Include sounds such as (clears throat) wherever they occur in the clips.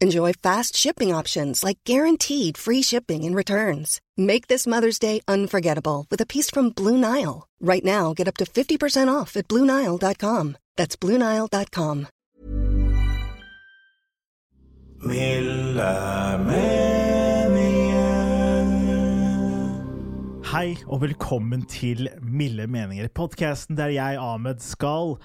Enjoy fast shipping options like guaranteed free shipping and returns. Make this Mother's Day unforgettable with a piece from Blue Nile. Right now, get up to 50% off at BlueNile.com. That's BlueNile.com. Hei og velkommen til Milde meninger, podkasten der jeg, Ahmed, skal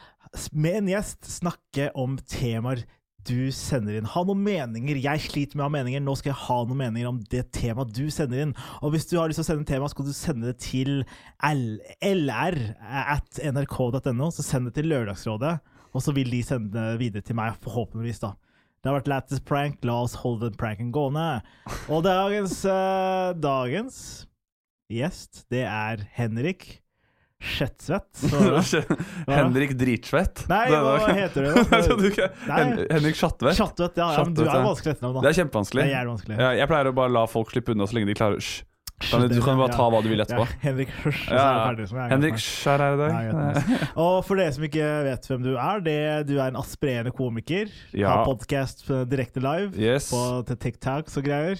med en gjest snakke om temaer du sender inn. Ha noen meninger. Jeg sliter med å ha meninger. Nå skal jeg ha noen meninger om det temaet du sender inn. Og hvis du har lyst til å sende tema, skal du sende det til lr at nrk.no. Så send det til Lørdagsrådet, og så vil de sende det videre til meg, forhåpentligvis, da. Det har vært lættis prank. La oss holde den pranken gående. Og dagens, uh, dagens gjest, det er Henrik Skjettsvett. (laughs) Henrik Dritsvett? Nei, (laughs) hva heter det? da? Henrik Schatvedt? Chattet, ja, ja, men du er vanskelig etternavn, da. Det er kjempevanskelig. Det er vanskelig. Jeg pleier å bare la folk slippe unna så lenge de klarer Hysj. Kan du, du kan bare ta hva du vil etterpå. Ja, Henrik (laughs) er Ja, ferdig, Henrik ganske- er her i dag. Og for dere som ikke vet hvem du er, det, du er en aspirerende komiker. Ja. Har podkast direkte live Yes. på TikTok og greier.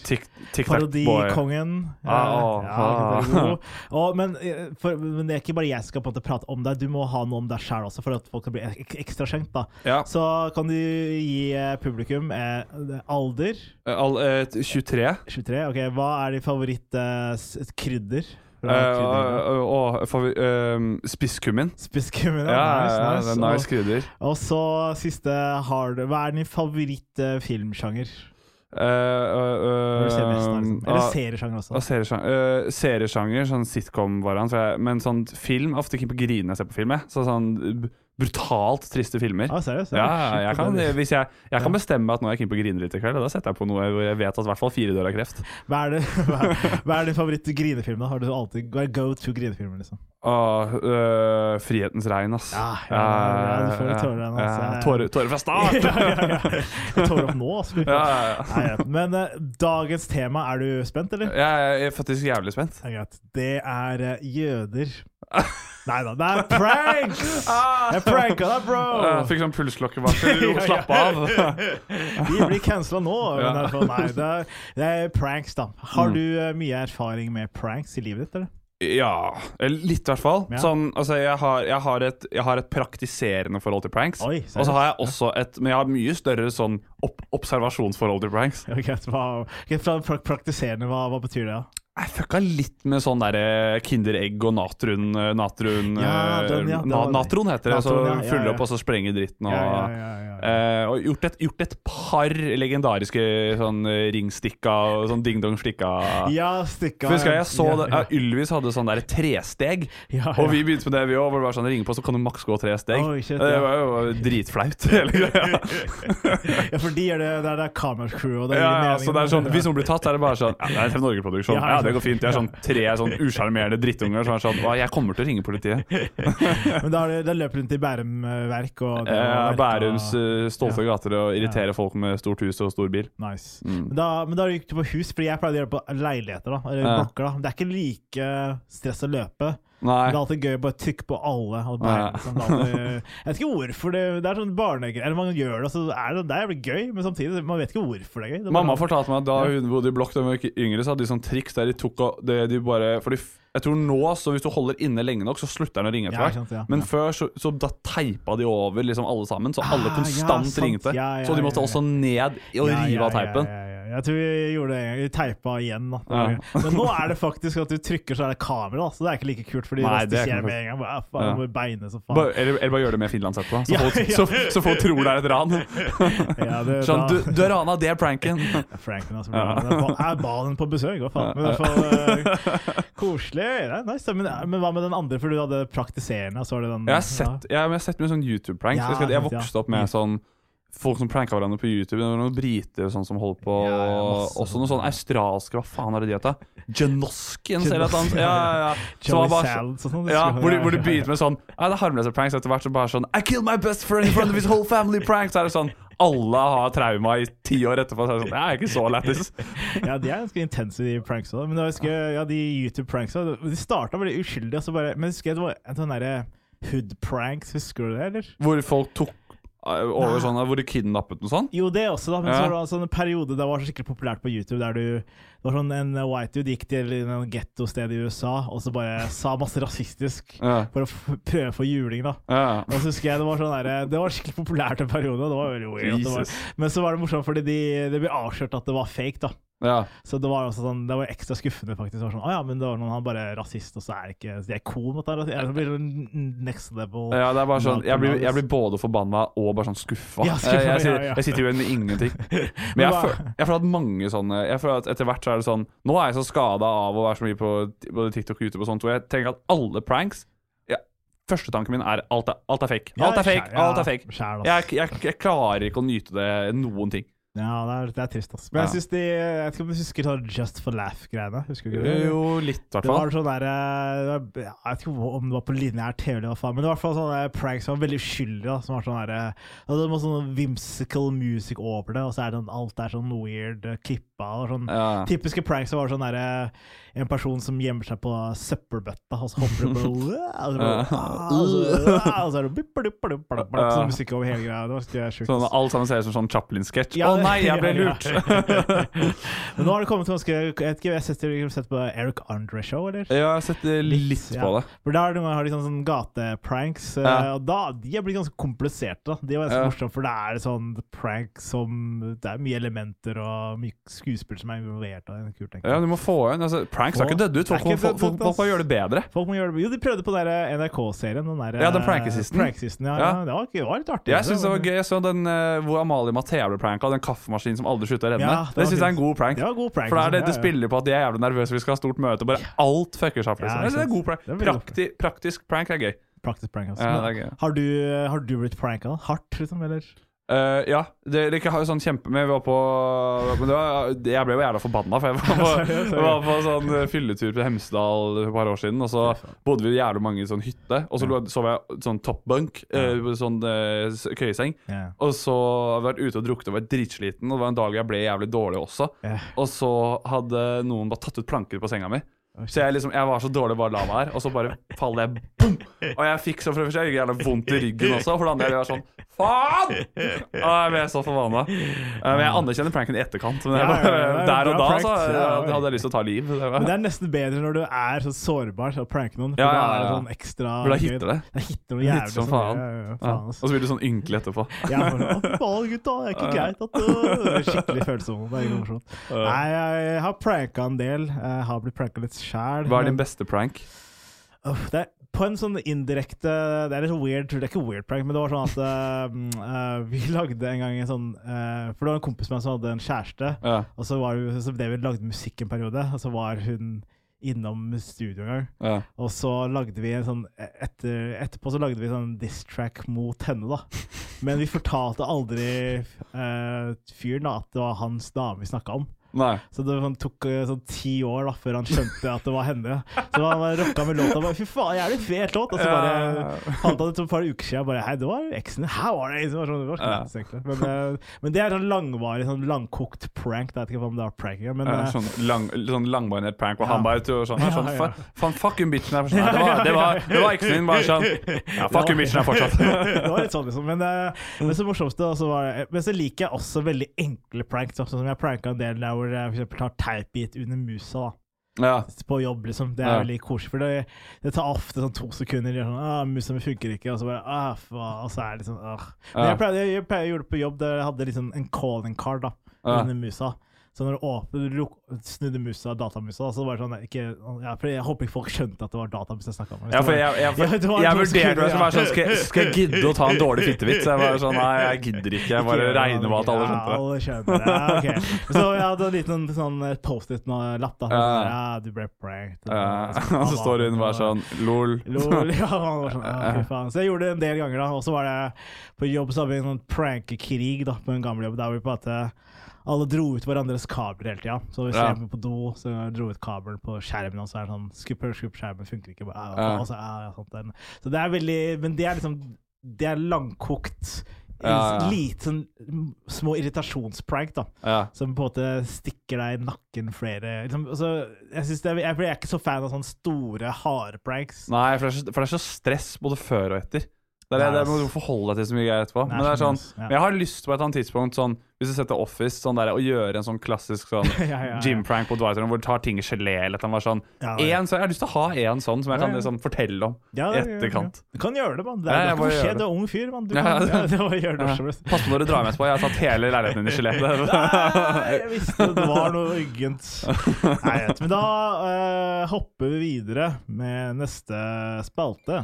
Parodikongen. Ah, Eh, ja, ah. Og, men, eh, for, men det er ikke bare jeg som skal prate om deg, du må ha noe om deg sjæl også, for at folk kan bli ek ekstra skjenkt. Ja. Så kan du gi eh, publikum eh, alder Al eh, 23. 23. Ok, Hva er din favoritt-krydder? Uh, og krydder. og spisskummin. Spisskummin, Ja, ja. ja, Nice, det er nice. nice krydder. Og, så siste hard Hva er din favoritt-filmsjanger? Uh, uh, Eller seriesjanger også. Og seriesjanger, uh, seriesjanger, sånn sitcom-variant. Men sånn film Ofte ikke på grine jeg ser på film. Så sånn brutalt triste filmer. Ah, seriøst? Ja, jeg kan, hvis jeg, jeg kan bestemme at nå er jeg keen på å grine litt i kveld, og da setter jeg på noe hvor jeg vet at i hvert fall fire dør av kreft. Hva er, det, (laughs) hva, hva er din favoritt-grinefilm? da? Har du alltid Hva er go to grinefilmer? liksom? Åh, øh, Frihetens regn, ass. Ja, ja, ja, du får litt tårer igjen, tårer, tårer fra start! (laughs) Tårer opp nå, ja. Nei. Men uh, dagens tema, er du spent, eller? Jeg er faktisk jævlig spent. Det er eh, jøder. Nei da, det er pranks! Jeg pranka deg, bro! Jeg fikk sånn pulsklokkevarsel. (laughs) Slapp av! (laughs) Vi blir cancela nå. Men fall, nei, det er, det er pranks, da. Har Mm. du uh, mye erfaring med pranks i livet ditt, eller? Ja, litt i hvert fall. Ja. Sånn, altså, jeg, har, jeg, har et, jeg har et praktiserende forhold til pranks. Oi, og så har jeg også et Men jeg har mye større sånn opp, observasjonsforhold til pranks. (laughs) Okay. Hva, ok, fra pra- praktiserende, hva, hva betyr det? da? Jeg fucka litt med sånn derre Kinderegg og natron Natron, Ja, eh, den, ja, na, natron heter det. Natron, ja, så fylle opp og så sprenge dritten. Og, eh, og gjort, et, gjort et par legendariske sånn eh, ringstikka og sånn ding-dong-stikka. Ja, stikka husker jeg, jeg så det, Ylvis hadde sånn der tresteg, og vi begynte med det vi òg. Hvor det var sånn ringe på, så kan du maks gå tre steg. Oh, shit, det var jo dritflaut, (laughs) ja, for de er det, det er det kameracrew og det Ja, ja, så det er sånn, Hvis noen blir tatt, er det bare sånn Ja, det er TV Norge-produksjon. Ja, det går fint. De er sånn tre sånn usjarmerende drittunger som er sånn Å, jeg kommer til å ringe politiet. (laughs) Men da, det, da løper du rundt i Bærum-verk og det- Eh, og- Bærums eh, stolte Ja. gater og irritere folk med stort hus og stor bil. Nice. Mm. Men, da, men da gikk du på hus, fordi jeg pleide å gjøre det på leiligheter. da Eller Ja. blokker da Det er ikke like stress å løpe. Nei. Det er alltid gøy å bare trykke på alle. Bare, Ja. liksom, alltid, jeg vet ikke hvorfor det Det er sånn barnegreier. Eller man gjør det, så er det, det er gøy, men samtidig man vet ikke hvorfor det er gøy. Det Mamma fortalte meg at da hun bodde i blokk da hun var yngre, så hadde de sånn triks der de tok og det, de bare Fordi jeg tror nå, så hvis du holder inne lenge nok, så slutter den å ringe etter Ja, ja. Men før så, så da teipa de over liksom alle sammen, så alle Ah, konstant ja, ringte. Ja, ja, så de måtte også ned og rive av teipen. Jeg tror vi gjorde det en gang. Vi teipa igjen. Da. Ja. Men nå er det faktisk at du trykker, så er det kamera, så det er ikke like kult. Fordi Nei, det skjer med en gang. Bare, ah, faen, Ja. beine så faen. Bare, eller, eller bare gjør det med Finlands etterpå, så, Ja, folk- ja. så, så folk tror det er et ran. Ja, det, Sånn, du, du er rana, det er pranken. Franken, altså. Ja. Jeg ba- Jeg ba den på besøk, hva faen. Men i hvert fall eh, koselig. Det nice. Men, men hva med den andre, for du hadde praktiserende? Så var det den, Jeg har sett, jeg, jeg har sett mye sånn YouTube-pranks. Jeg, jeg vokste opp med sånn folk som pranka hverandre på YouTube. Det var noen briter sånn som holdt på. Ja, ja, masse også noen sånn. sånn australske Hva faen er det de heter? Janoskins eller noe sånt. Ja, ja, ja. Bare så- og sånn. ja, hvor, hvor de begynte med sånn Ja, det er harmløse pranks. Etter hvert så bare sånn I killed my best friend in front of his whole family prank. Så er det sånn alle har trauma i ti år etterpå. Så er det sånn, Jeg er ikke så lættis. (laughs) Ja, de er ganske intense, de pranksa. Men jeg husker, ja, de YouTube-pranksa De starta veldig uskyldig, og så bare Men jeg husker jeg det var en sånn derre hood-pranks, husker du det, eller? Hvor folk tok over sånn Hvor de kidnappet noe sånt. Jo, det også, da. Men Ja. så var det altså en periode det var så skikkelig populært på YouTube der du Det var sånn en white dude gikk til en gettosted i USA og så bare sa masse rasistisk Ja, for å prøve å få juling, da. ja. Og så husker jeg Det var sånn der, Det var skikkelig populært en periode. og Det var veldig weird. Det var, men så var det morsomt fordi de, det ble avslørt at det var fake. da Ja. Så det var sånn Det var ekstra skuffende, faktisk. Det var sånn, ah, ja, men det var noen han bare er rasist, og så er det ikke De er cool mot det. Det blir sånn next level. Ja, det er bare sånn Jeg blir, jeg blir både forbanna og bare sånn skuffa. Ja, skuffa, jeg, jeg, ja. jeg sitter jo igjen med ingenting. (laughs) Men jeg, føler, jeg føler at mange sånne Jeg føler at Etter hvert så er det sånn Nå er jeg så skada av å være så mye på både TikTok og YouTube og sånt, og jeg tenker at alle pranks Førstetanken Første tanken min er alt er, alt er fake. Alt er fake, alt er fake. Jeg, jeg, jeg klarer ikke å nyte det noen ting. Ja, det er, det er trist, altså. Men jeg Ja. synes de Jeg vet ikke om du husker sånn Just for laugh-greiene? Husker du ikke? Jo, litt, i hvert Det var sånn der, eh, Jeg vet ikke om det var på lineær TV, eller hva faen, men det var i hvert fall sånne pranks som var veldig uskyldige. da, Som var sånn der, eh, og Det var sånn whimsical music over det, og så er det alt er sånn weird uh, klippa. Og sånn, Ja. Typiske pranks som var sånn der, eh, en person som gjemmer seg på søppelbøtta, og så hopper du bare, (laughs) og så bare, ah, og så, er det sånn musikk over hele greia. Det var sjukt. Sånn, alt sammen ser ut som sånn Chaplin-sketsj. Ja, nei, jeg ble lurt! (laughs) Men nå har det kommet ganske Jeg vet ikke, jeg har sett, har sett på Eric Andre-show, eller? Ja, jeg har sett eh, litt ja. på det. For der har de sånn, sånn gatepranks, eh, Ja. og da, de er blitt ganske kompliserte. da. De var ganske Ja. morsomme, for det er sånn prank som Det er mye elementer og mye skuespill som er involvert. Da. Det er kult, Ja, du må få igjen altså, Pranks har ikke dødd ut. Folk, dødd folk, folk må gjøre det bedre. Folk må gjøre det. Jo, de prøvde på den der NRK-serien. Den der, Ja, den eh, prankesisten. prankesisten, ja, Ja. ja. Det, var, det var litt artig. Jeg syns det var gøy. Jeg så den eh, hvor Amalie Mathea ble pranka, den kaffemaskinen som aldri slutta å renne. Ja, det det syns jeg er en god prank. Det var god prank. For det, det, liksom. det spiller på at de er jævlig nervøse, vi skal ha stort møte, og bare alt fucker seg opp. Liksom. det er en god prank. Prakti, praktisk prank er gøy. Praktisk prank, altså. Ja, har, du, har du blitt pranka hardt, liksom? Eller? Eh, ja. Det, det ikke har jo sånn kjempe vi var på var, Jeg ble jo jævla forbanna, for jeg var på, (laughs) jeg var på sånn eh, fylletur til Hemsedal for et par år siden, og så bodde vi jævlig mange i sånn hytte, og så sov jeg sånn top bunk, eh, sånn uh, køyeseng. Og så hadde jeg vært ute og drukket og vært dritsliten, og det var en dag jeg ble jævlig dårlig også. Og så hadde noen bare tatt ut planker på senga mi. Så jeg liksom, jeg var så dårlig bare la meg her, og så bare faller jeg boom! Og jeg fikk så for det første jævlig vondt i ryggen også, for det andre jeg var sånn Faen! (laughs) Og jeg ble så forbanna. Eh, Men jeg anerkjenner pranken i etterkant. Men Ja, ja, ja, er der og da så ja. hadde jeg lyst til å ta liv. Det Men det er nesten bedre når du er så sårbar til å pranke noen. For Ja, ja, da er det sånn ekstra for da hitter det. Det hitter noe jævlig som faen. Faen Og så blir du sånn ynkelig etterpå. Ja, bare, «Å, faen, gutta, det er ikke greit at du Det er Skikkelig følsom. Det er ikke morsomt. Nei, jeg har pranka en del. Jeg har blitt pranka litt sjæl. Hva er din beste prank? det er på en sånn indirekte Det er litt weird, det er ikke weird prank, men det var sånn at eh, vi (laughs) lagde en gang en sånn uh, For det var en kompis med meg som hadde en kjæreste, Ja, og så var hun, så David lagde musikk en periode, og så var hun innom studio en gang. ja. Og så lagde vi en sånn etter, Etterpå så lagde vi en sånn diss-track mot henne, da. Men vi fortalte aldri uh, fyren da at det var hans dame vi snakka om. Nei. Så det sånn, tok eh, sånn ti år da før han skjønte at det var henne. Så han bare rocka med låta. Bare, Fy faen, jævlig fet låt! Og så bare fant han ut for et par uker siden bare Hei, det var eksen How Her var det! Det var sånn, det var sånn, men, eh, men det er sånn langvarig, sånn langkokt prank. Jeg vet ikke om det var prank engang, men eh, sånn, lang, sånn langmarinert prank hvor Ja. han bare tror sånn, sånn ja. ja, Faen, fucking bitchen er Sånn, Det var, det var, det var eksen din, bare sånn (laughs) Ja, fucking bitchen er fortsatt (laughs) det var litt sånn, liksom. Men, men så morsomste også var det Men så liker jeg også veldig enkle pranks. Sånn som jeg pranka en del der hvor jeg eksempel tar teipbit under musa. da Ja, på jobb, liksom. Det er Ja. veldig koselig. For det, det tar ofte sånn to sekunder. De er sånn, ah, 'Musa mi funker ikke.' Og så bare ah, faen. Og så er det liksom ah. Men jeg pleide, jeg, pleide å gjøre det på jobb der jeg hadde liksom en calling card da under musa. Så når du åpner, du snudde musa, datamusa, så var det sånn ikke, ja, for Jeg håper ikke folk skjønte at det var datamus jeg snakka om. Ja, for jeg, jeg, vurderte meg som ja. sånn skal, skal jeg gidde å ta en dårlig fittevits? Jeg var sånn, nei, jeg gidder ikke. Jeg bare regner med at alle skjønte det. Ja, alle skjønte det. Ja. Så jeg hadde en liten sånn eh, Post-it-lapp. da. Sånn, Ja, du ble pranked. Og (laughs) så står hun bare sånn lol. Lol, ja, man var sånn, (laughs) ja, fy faen. Så jeg gjorde det en del ganger, da. Og så var det på jobb så hadde vi en sånn prankekrig da, på en gammel jobb, der vi på måte alle dro ut hverandres kabler hele tida. Så hvis Ja. jeg var på do, så dro ut kabelen på skjermen, og så er det sånn Skupper, skupper, skjermen funker ikke. Bare, ja, og så, ja, sånt, så det er veldig Men det er liksom Det er langkokt. Ja, sånn små irritasjonsprank, da. Ja. Som på en måte stikker deg i nakken flere liksom, altså, jeg, er, jeg er ikke så fan av sånne store, harde pranks. Nei, for det, er så, for det er så stress både før og etter. Det, er, Nei, det må du forholde deg til så mye greier etterpå. Men det er sånn. Jeg har lyst på et eller annet tidspunkt, sånn, hvis du setter Office, sånn der, å gjøre en sånn klassisk sånn (laughs) Ja, ja, ja. gym-prank på Dwight hvor du tar ting i gelé eller. Sånn. Ja. En, så jeg har lyst til å ha en sånn som jeg kan liksom, fortelle om i etterkant. Du kan gjøre det, mann. Det er gjør det. du er ung fyr, mann. Du kan (laughs) ja. det gjøre det Ja. Pass på når du drar med etterpå. Jeg har tatt hele leiligheten din i gelé. (laughs) Jeg visste det var noe uggent. Nei, Men da uh, hopper vi videre med neste spalte.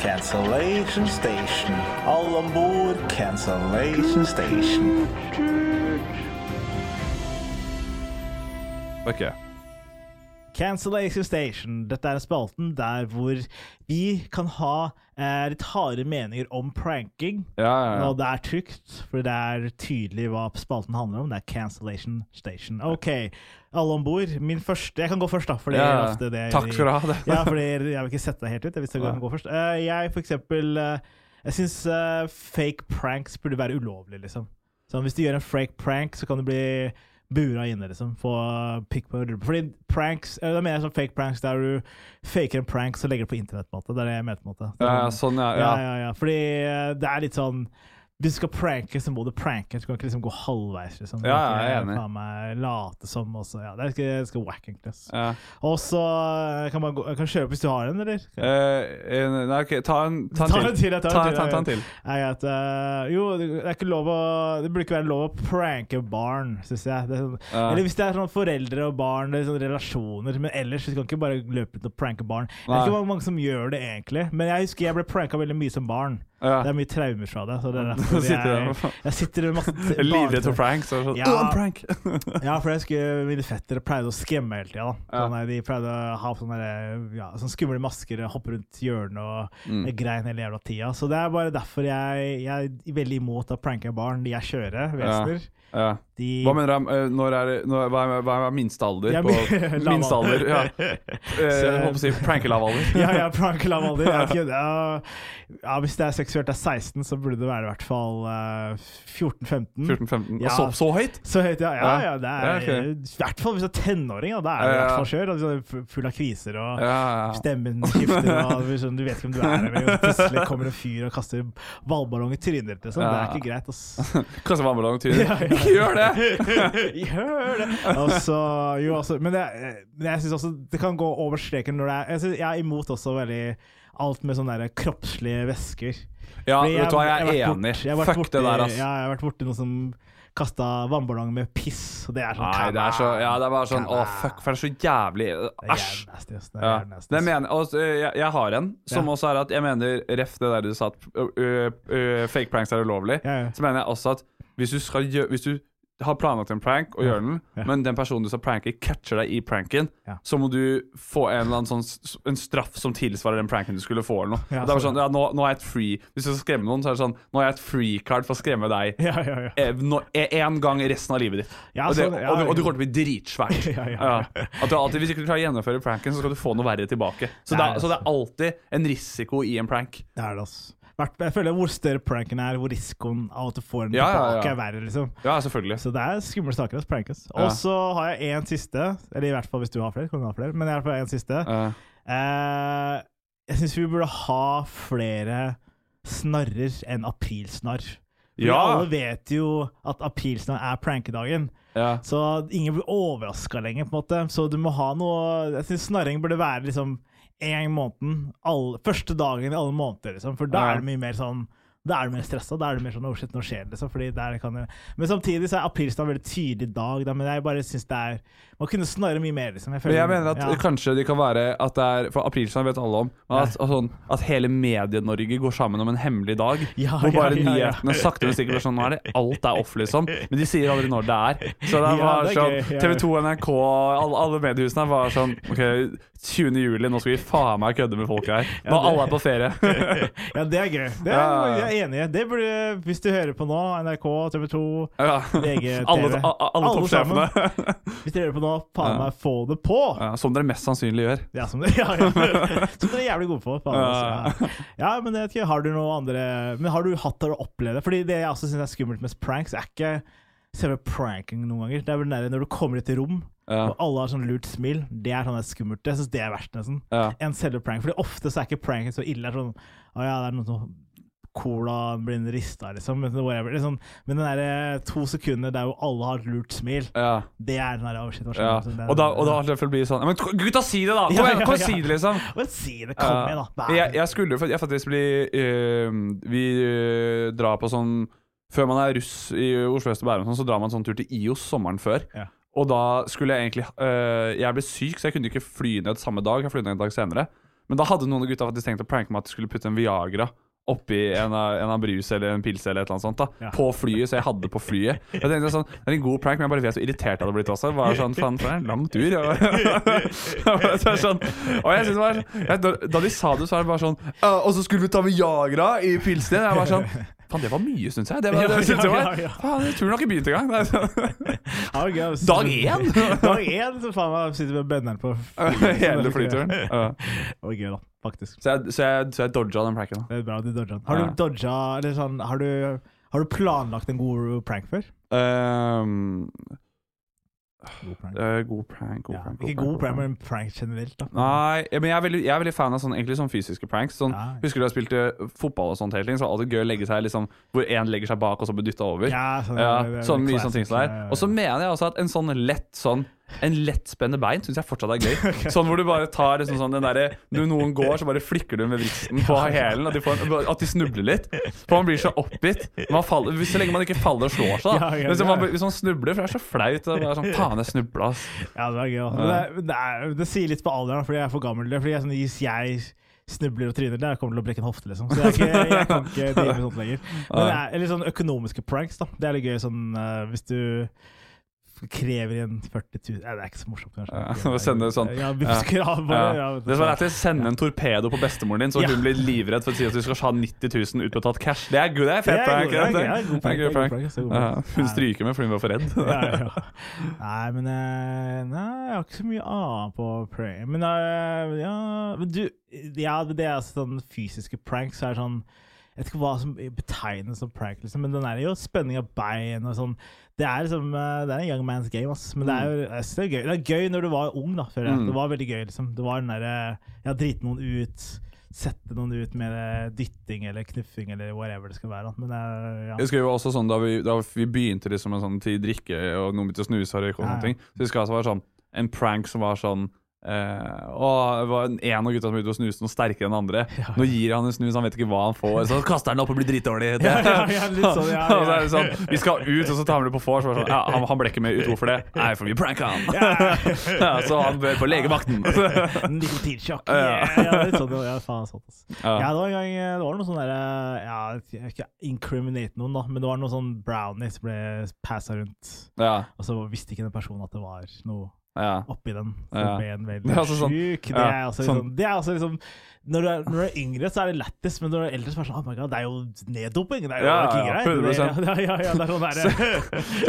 Cancellation Station. Alle om bord, Cancellation Station. Ok. Cancellation Station. Dette er spalten der hvor vi kan ha eh, litt harde meninger om pranking. Ja, ja, ja. Og det er trygt, for det er tydelig hva spalten handler om. Det er Cancellation Station. OK, alle om bord. Min første Jeg kan gå først, da. For det er ofte det Takk skal du ha. Det. Ja, fordi jeg vil ikke sette deg helt ut. Jeg jeg kan gå først. Uh, jeg, for eksempel uh, Jeg syns uh, fake pranks burde være ulovlig, liksom. Så hvis du gjør en fake prank, så kan du bli bura inne, liksom. Få pikk på. Fordi pranks eh, Da mener jeg sånn fake pranks der du faker en prank, så legger du på internett, på en måte. Det er det jeg mener, på en måte. Ja, ja, sånn, ja. Ja, ja. ja, ja. Fordi eh, det er litt sånn Hvis du skal pranke, så må du pranke. Du kan ikke liksom gå halvveis, liksom. Ja, ja, jeg er enig. faen meg late som også. Ja, det er det skal wack, egentlig. ass. ja. Og så eh, kan man gå, kan kjøre opp hvis du har en, eller? Eh, eh, nei, ok, ta en, ta en Ta til. jeg tar en til, ta, ta en til. Nei, at, eh, jo, det er ikke lov å Det burde ikke være lov å pranke barn, syns jeg. Det er sånn, Ja. Eller hvis det er sånn foreldre og barn, det er sånne relasjoner. Men ellers du kan ikke bare løpe ut og pranke barn. Det er Nei. ikke mange som gjør det, egentlig. Men jeg husker jeg ble pranka veldig mye som barn. Ja. Det er mye traumer fra det. Så det er (laughs) derfor Sitter jeg, jeg sitter med masse (laughs) Jeg Livredd for pranks. Så sånn, Ja. oh, prank! (laughs) Ja, for jeg husker mine fettere pleide å skremme hele tida. Ja. Sånn, de pleide å ha sånne, ja, sånne skumle masker, hoppe rundt hjørnet og Mm. jeg grein hele jævla tida. Så det er bare derfor jeg, jeg er veldig imot å pranke barn. De er skjøre vesener. Ja. De Hva mener du? eh, Når er, når, hva, er, hva er minste alder? Ja, på, min- (laughs) minste alder, ja. (laughs) Eh, Jeg på å si prankelavalder. (laughs) ja, ja, prankelav alder. Jeg vet ikke, ja, ja, hvis det er seksuelt er 16, så burde det være i hvert fall eh, 14-15. 14-15. Ja. Så, så høyt? Så høyt, ja. Ja, ja, det er Ja, okay. I hvert fall hvis du er tenåring. Da, da er det i Ja, ja. hvert fall skjør. Altså, full av kviser og Ja, ja. Stemmen skifter, og du du vet ikke om du er her. og Plutselig kommer en fyr og kaster ballballong i trynet ditt. Liksom. Det er ikke greit. ass. Kaste vannballong i trynet. Ikke gjør det! (laughs) Gjør det! Også, jo, også, men det, men jeg syns også det kan gå over streken når det er Jeg, synes, jeg er imot også veldig alt med sånne der kroppslige væsker. Ja, jeg, vet du hva, jeg har jeg er bort- enig. jeg Fuck borti- det der, ass. Ja, jeg har vært borti noe som kasta vannballong med piss, og det er sånn Nei, det er så Ja, det er bare sånn Å, fuck, for det er så jævlig Det Æsj! Det er Ja. Det mener, og, jeg, jeg har en som Ja. også er at jeg mener Ref det der du sa at uh, uh, fake pranks er ulovlig. Ja. Så mener jeg også at hvis du, skal gjø hvis du har planlagt en prank og gjør den, Ja. men den personen du skal pranke, catcher deg i pranken, Ja. så må du få en eller annen sånn en straff som tilsvarer den pranken du skulle få. eller noe. Ja, det er bare sånn, ja, nå, nå er jeg et free Hvis du skal skremme noen, så er det sånn Nå er jeg et free card for å skremme deg (laughs) Ja, ja, ja. eh, en gang resten av livet ditt. Ja, og, det, og, du, og du kommer til å bli dritsvært. (laughs) At du alltid, hvis ikke klarer å gjennomføre pranken, så skal du få noe verre tilbake. Så Det er er, så det er alltid en risiko i en prank. Det er det, altså. Jeg føler Hvor større pranken er, hvor risikoen av at du får den Ja, tilbake, ja. er verre. liksom Ja, selvfølgelig. Så det er skumle saker prankes. Ja. Og så har jeg en siste, eller i hvert fall hvis du har flere. kan du ha flere, Men i hvert fall en siste. Eh, jeg syns vi burde ha flere snarrer enn aprilsnarr. Ja. Alle vet jo at aprilsnarr er prankedagen, ja. så ingen blir overraska lenger. på en måte Så du må ha noe Jeg syns snarring burde være liksom én gang i måneden. All, første dagen i alle måneder, liksom. For da er det mye mer sånn Da er du mer stressa. Da er du mer sånn 'oh shit, nå skjer det', liksom. Fordi der kan jeg... Men samtidig så er aprilsdag en veldig tydelig dag, da. Men jeg bare syns det er Man kunne snarere mye mer, liksom. Men føler- jeg mener at ja. kanskje det kan være at det er For aprilsnarr vet alle om. Men at, at, sånn, at hele Medie-Norge går sammen om en hemmelig dag. Ja, hvor bare ja, nyhetene sakte, men sikkert blir sånn Nå er det alt er off, liksom. Men de sier aldri når det er. Så det var sånn. TV 2, NRK, alle, alle mediehusene var sånn OK, 20. juli, nå skal vi faen meg kødde med folk her. Nå ja, alle er på ferie. (laughs) Ja, det er gøy. Det er. Jeg er enig i. Det burde, hvis du hører på nå, NRK, TV 2 ja. VGTV. Alle, alle Alle toppsjefene. Hvis dere hører på nå, faen meg få det på! Ja, som dere mest sannsynlig gjør. Ja, som dere, (laughs) ja, ja. (laughs) som dere er jævlig gode på. Faen, altså. ja. men jeg vet ikke, har du noe andre Men har du hatt det å oppleve det? Fordi det jeg også syns er skummelt med pranks, er ikke selve pranking noen ganger. Det er vel den når du kommer i et rom, og alle har sånn lurt smil. Det er sånn det er skummelt. Jeg syns det er verst, nesten. Enn selve prank. Fordi ofte så er ikke pranken så ille. Det er sånn Å ja, det er noen sånn Cola blir rista, liksom. Men, whatever. Liksom, men den der to sekunder der hvor alle har et lurt smil, Ja. det er den der shit, hva skjer? Ja. Det Og da, og da har det selvfølgelig blitt sånn Men gutta, si det, da! Kom Ja, kom si det, liksom! Men si det, kom igjen, da. Jeg, jeg skulle jo jeg faktisk bli øh, Vi øh, drar på sånn Før man er russ i Oslo øst og Bærum, sånn, så drar man sånn tur til IOS sommeren før. Ja. Og da skulle jeg egentlig øh, Jeg ble syk, så jeg kunne ikke fly ned samme dag. Jeg fløy ned en dag senere. Men da hadde noen av gutta faktisk tenkt å pranke meg at de skulle putte en Viagra oppi en en brus eller en pils eller et eller annet sånt da Ja. på flyet, så jeg hadde på flyet. Jeg tenkte sånn, Det er en god prank, men jeg bare vet så irritert jeg hadde blitt også. Bare sånn, faen, for en lang tur. (laughs) Er sånn, og jeg synes det var jeg, da, da de sa det, så var det bare sånn Og så skulle vi ta Viagra i pilsen. Jeg var sånn Faen, det var mye, syns jeg. Det var, Ja, det, synes jeg (laughs) ja, var. Faen, turen har ikke begynt engang. Dag én! (laughs) Dag én, så faen meg sitter med bønneren på (laughs) Hele flyturen. Ja. Det var gøy, da. Faktisk. Så jeg, så jeg, så jeg dodga den pranken. Det er bra du dodga den. Har du dodga eller sånn Har du, har du planlagt en god prank før? Ehm, God prank. eh, god prank, god Ja, prank. ikke god prank, men prank generelt, da. Nei, men jeg er veldig, jeg er veldig fan av sånn, egentlig sånn fysiske pranks. Sånn, Ja. Husker du jeg spilte fotball og sånt hele tiden? Så var det gøy å legge seg liksom Hvor én legger seg bak, og så blir dytta over. Ja, sånn, Ja, det det er sånn mye sånne ting som der ja, ja, er. ja. Og så mener jeg også at en sånn lett sånn En lettspennende bein syns jeg fortsatt er gøy. (laughs) Sånn hvor du bare tar liksom sånn den derre Når noen går, så bare flikker du med vristen på hælen. At, de at de snubler litt. For man blir så oppgitt. Man faller, hvis- så lenge man ikke faller og slår seg. Da. Ja, man, hvis man snubler, for det er så flaut. Og er sånn, Faen, jeg snubla, ass. Ja, det er gøy. Men det, det, er, det sier litt på alderen, fordi jeg er for gammel. Det Fordi jeg, sånn, Hvis jeg snubler og tryner, det kommer til å brekke en hofte, liksom. Så jeg, ikke, jeg kan ikke drive med sånt lenger. Men (laughs) det er, eller sånn økonomiske pranks, da. Det er litt gøy sånn eh, hvis du krever igjen 40 000 Nei, det er ikke så morsomt, kanskje. Ja, (laughs) sende sånn- Ja, ja. bare, ja. Det som er lættis, sende en torpedo på bestemoren din, så hun blir livredd for å si at du skal ha 90 000 utbetalt cash. Det er det er fett det er det. er god prank. Hun stryker med fordi hun var for redd. (laughs) Nei, men eh, Nei, jeg har ikke så mye annet på prank. Men eh, ja Men du Ja, det er altså sånn fysiske pranks. Er sånn Jeg vet ikke hva som betegnes som prank, liksom, men den er jo spenning av bein og sånn. Det er liksom eh, Det er en young man's game, ass. Men det er jo det er gøy. Det er gøy når du var ung, da. Føler jeg. Mm. Det var veldig gøy, liksom. Det var den derre Ja, drite noen ut. Sette noen ut med eh, dytting eller knuffing eller whatever det skal være. Men Men er, ja. Jeg jo også sånn Da vi, da vi begynte liksom en sånn til drikke og noen begynte å snuse og røyke og Ja, sånne ja. ting, så vi jeg altså det var sånn en prank som var sånn eh, og det var en av gutta som begynte å snuse noe sterkere enn andre. Nå gir han en snus, han vet ikke hva han får. Så (laughs) kaster han den opp og blir dritdårlig. (laughs) Ja, ja, ja, sånn, ja, (laughs) Og så er det sånn, Vi skal ut, og så tar han det på vors. Sånn, ja, han, han ble ikke med ut. Hvorfor det? Nei, for vi pranka han. Ja, så han bør på legevakten. Nikotinsjokk. Ja. Yeah, ja, sånn, ja. Ja. Ja, det var en gang Det var noe sånn derre Ja, jeg vil ikke incriminate noen, da, men det var noe sånn brownies som ble passa rundt. Ja, Og så visste ikke den personen at det var noe ja. oppi den. Så Ja. ble en veldig Det er altså sånn- syk. Det er altså liksom, det er altså liksom når du, er, når du er yngre, så er det lættis, men når du er eldre, så er det sånn Oh my god, det er jo neddoping! Det er jo Ja, ja, greit. 100%. Ja, ja, ja, det er sånn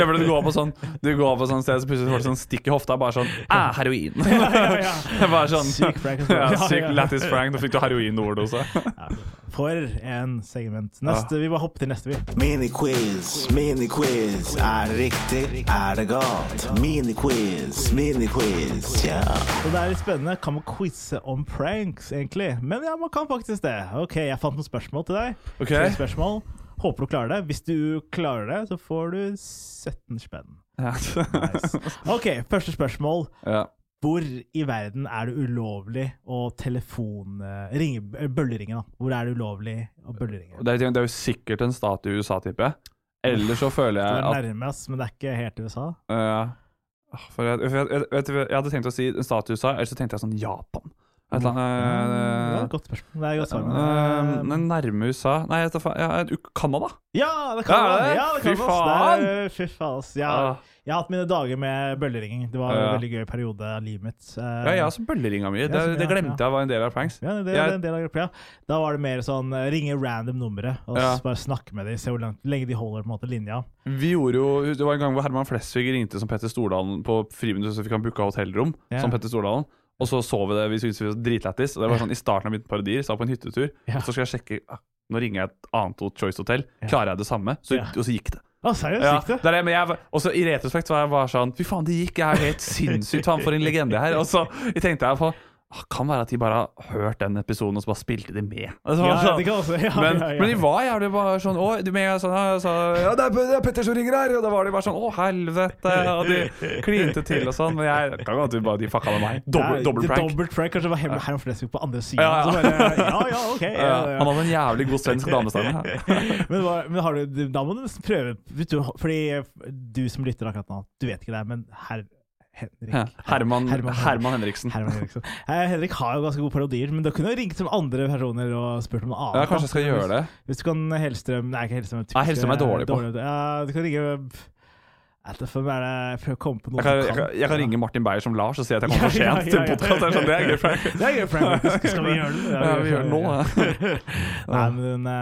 for deg du går på sånn Du går på sånn sted, så plutselig får du sånn stikk i hofta. Bare sånn Æh, heroin. ja, ja, ja. (laughs) Det bare sånn Syk prank. Ja, syk lættis prank. Da fikk du heroin-overdose. Ja, For en segment. Neste, Vi bare hopper til neste, vi. Miniquiz, miniquiz. Er det riktig? Er det galt? Miniquiz, miniquiz, ja. Og det er litt spennende. Kan man quize om pranks, egentlig? Men ja, man kan faktisk det. Ok, jeg fant noen spørsmål til deg. Ok. Tre spørsmål. Håper du klarer det. Hvis du klarer det, så får du 17 spenn. Ja. Nice. Ok, første spørsmål. ja. Hvor i verden er det ulovlig å telefon... eh, ringe, eh, bølleringe, da? Hvor er det ulovlig å bølleringe? Det er, det er jo sikkert en stat i USA, tipper jeg. Eller så føler Du jeg (laughs) er at nærme, ass, men det er ikke helt USA. Uh, for jeg, for jeg, jeg, jeg hadde tenkt å si en stat i USA, eller så tenkte jeg sånn Japan. Et eller Ja, er annet et godt spørsmål. Det er godt svar. men, men nærme USA Nei, jeg vet da faen. Ja, Canada? Ja, det kan Ja, være. Ja, det Fy kan faen! Fy faen, ass. Har- Ah. jeg har hatt mine dager med bølleringing. Det var en Ja. veldig gøy periode av livet mitt. Uh, Ja, jeg har også bølleringa mi. Det, Ja, det glemte ja. jeg var en del av pranks. Ja, det, Jeg- en del av gruppa, ja. Da var det mer sånn ringe random numre og Ja. bare snakke med dem, se hvor lenge de holder på en måte linja. Vi gjorde jo, Det var en gang hvor Herman Flesvig ringte som Petter Stordalen på friminuttet, så fikk han booka hotellrom Ja. som Petter Stordalen. Og så så vi det, vi syntes vi var dritlættis. Og det var sånn i starten av mitt parodier, så var jeg på en hyttetur. Ja. Og så skal jeg sjekke ah, Nå ringer jeg et annet Choice Hotel. Klarer jeg det samme? Så, Ja. Og så gikk det. Ah, seriøst? Ja, Gikk det? det det, men jeg, og så I retrospekt var jeg bare sånn Fy faen, det gikk. Jeg er helt sinnssykt. Faen, for en legende her. Og så tenkte jeg på Kan være at de bare har hørt den episoden, og så bare spilte de med. Altså, Ja, sånn. kan også, ja, men, men de var jævlig bare sånn Å, du med sånn så, ja, det, er, det er Petter som ringer her! Og da var de bare sånn Å, helvete! Og de klinte til og sånn. Men jeg kan godt at de fucka med meg. Dobbel, prank. Dobbelt prank. Kanskje det var Herman Flesvig på andre siden. Ja, ja. Så bare, ja, ja, ok. Han hadde en jævlig god svensk damestemme. (laughs) Men, men har du, da må du prøve vet du, Fordi du som lytter akkurat nå, du vet ikke det, men herr Henrik Ja, Herman, Herman- Herman Henriksen. (laughs) Herman Henriksen. Henrik har jo ganske gode parodier, men du kunne ringt som andre personer og spurt om noe annet. Ja, kanskje jeg skal gjøre det. Hvis du kan Hellstrøm Nei, ikke Hellstrøm. Nei, Hellstrøm er dårlig på. Ja, du kan ringe er det Jeg kan, jeg, kan, jeg kan ringe Martin Beyer som Lars og si at jeg (laughs) kommer for sent til podkast. Sånn, det er gøy. prank. Skal vi gjøre det? Ja, vi gjør det nå. ja. (laughs) Nei, men eh,